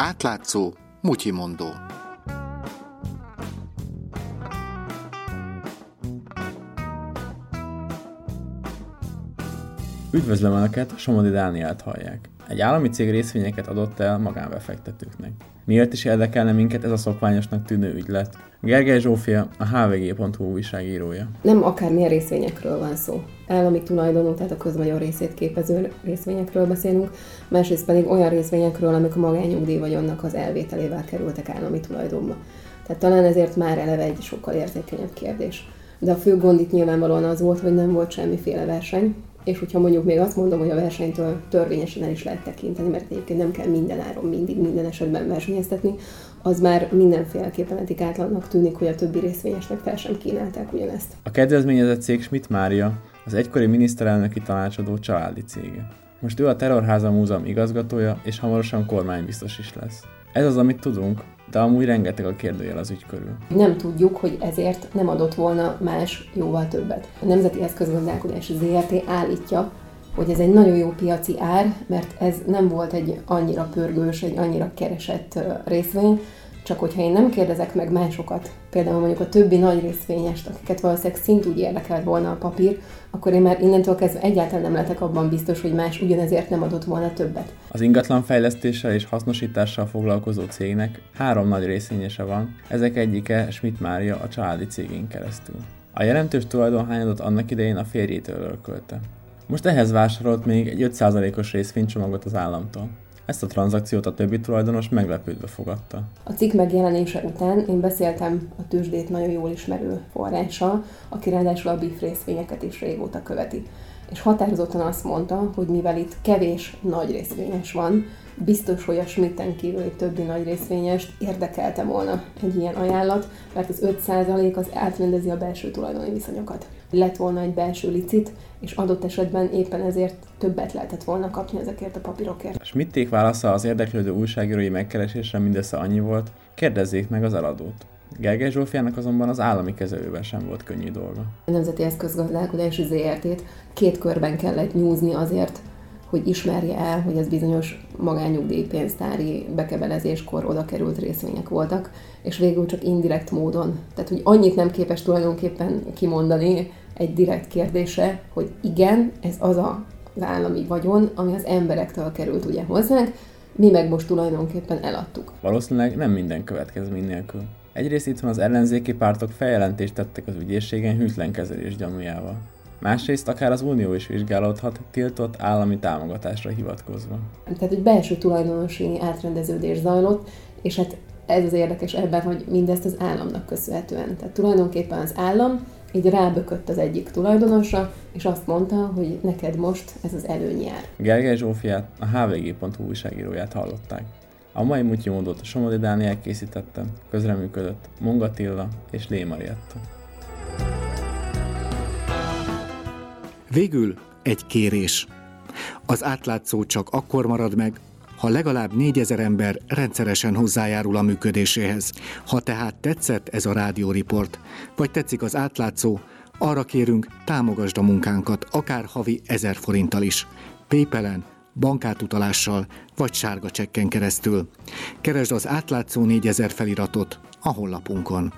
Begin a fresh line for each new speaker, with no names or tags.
Átlátszó, mutyimondó.
Üdvözlöm Önöket, Somodi Dánielt hallják. Egy állami cég részvényeket adott el magánbefektetőknek. Miért is érdekelne minket ez a szokványosnak tűnő ügylet? Gergely Zsófia, a hvg.hu újságírója.
Nem akármilyen részvényekről van szó. Állami tulajdonú, tehát a közvagyar részét képező részvényekről beszélünk, másrészt pedig olyan részvényekről, amik a magányugdíj vagyonnak az elvételével kerültek állami tulajdonba. Tehát talán ezért már eleve egy sokkal érzékenyebb kérdés. De a fő gond itt nyilvánvalóan az volt, hogy nem volt semmiféle verseny, és hogyha mondjuk még azt mondom, hogy a versenytől törvényesen el is lehet tekinteni, mert egyébként nem kell minden áron mindig, minden esetben versenyeztetni, az már mindenféleképpen etikátlannak tűnik, hogy a többi részvényesnek fel sem kínálták ugyanezt.
A kedvezményezett cég Schmidt Mária, az egykori miniszterelnöki tanácsadó családi cége. Most ő a Terrorháza Múzeum igazgatója, és hamarosan kormánybiztos is lesz. Ez az, amit tudunk, de amúgy rengeteg a kérdőjel az ügy körül.
Nem tudjuk, hogy ezért nem adott volna más jóval többet. A Nemzeti Eszközgazdálkodási ZRT állítja, hogy ez egy nagyon jó piaci ár, mert ez nem volt egy annyira pörgős, egy annyira keresett részvény, csak hogyha én nem kérdezek meg másokat, például mondjuk a többi nagy részvényest, akiket valószínűleg szintúgy érdekelt volna a papír, akkor én már innentől kezdve egyáltalán nem lehetek abban biztos, hogy más ugyanezért nem adott volna többet.
Az ingatlan fejlesztéssel és hasznosítással foglalkozó cégnek három nagy részvényese van, ezek egyike Schmidt Mária a családi cégén keresztül. A jelentős tulajdonhányadot annak idején a férjétől örökölte. Most ehhez vásárolt még egy 5%-os részvénycsomagot az államtól. Ezt a tranzakciót a többi tulajdonos meglepődve fogadta.
A cikk megjelenése után én beszéltem a tőzsdét nagyon jól ismerő forrással, aki ráadásul a BIF részvényeket is régóta követi. És határozottan azt mondta, hogy mivel itt kevés nagy részvényes van, biztos, hogy a Schmidten kívüli többi nagy részvényest érdekelte volna egy ilyen ajánlat, mert az 5% az átrendezi a belső tulajdoni viszonyokat. Lett volna egy belső licit, és adott esetben éppen ezért többet lehetett volna kapni ezekért a papírokért.
Schmidték válasza az érdeklődő újságírói megkeresésre mindössze annyi volt, kérdezzék meg az eladót. Gergely Zsófiának azonban az állami kezelővel sem volt könnyű dolga.
A Nemzeti Eszközgazdálkodási ZRT-t két körben kellett nyúzni azért, hogy ismerje el, hogy ez bizonyos magányugdíjpénztári bekebelezéskor oda került részvények voltak, és végül csak indirekt módon. Tehát, hogy annyit nem képes tulajdonképpen kimondani egy direkt kérdése, hogy igen, ez az a, az állami vagyon, ami az emberektől került ugye hozzánk, mi meg most tulajdonképpen eladtuk.
Valószínűleg nem minden következmény nélkül. Egyrészt itt van az ellenzéki pártok feljelentést tettek az ügyészségen hűtlen kezelés gyanújával másrészt akár az Unió is vizsgálódhat tiltott állami támogatásra hivatkozva.
Tehát egy belső tulajdonosi átrendeződés zajlott, és hát ez az érdekes ebben, hogy mindezt az államnak köszönhetően. Tehát tulajdonképpen az állam így rábökött az egyik tulajdonosra, és azt mondta, hogy neked most ez az előny jár.
Gergely Zsófiát, a hvg.hu újságíróját hallották. A mai mutyimódot Somodi Dániel készítette, közreműködött Mongatilla és Lémarietta.
Végül egy kérés. Az átlátszó csak akkor marad meg, ha legalább négyezer ember rendszeresen hozzájárul a működéséhez. Ha tehát tetszett ez a rádióriport, vagy tetszik az átlátszó, arra kérünk, támogasd a munkánkat, akár havi ezer forinttal is. Paypalen, bankátutalással vagy sárga csekken keresztül. Keresd az átlátszó 4000 feliratot a honlapunkon.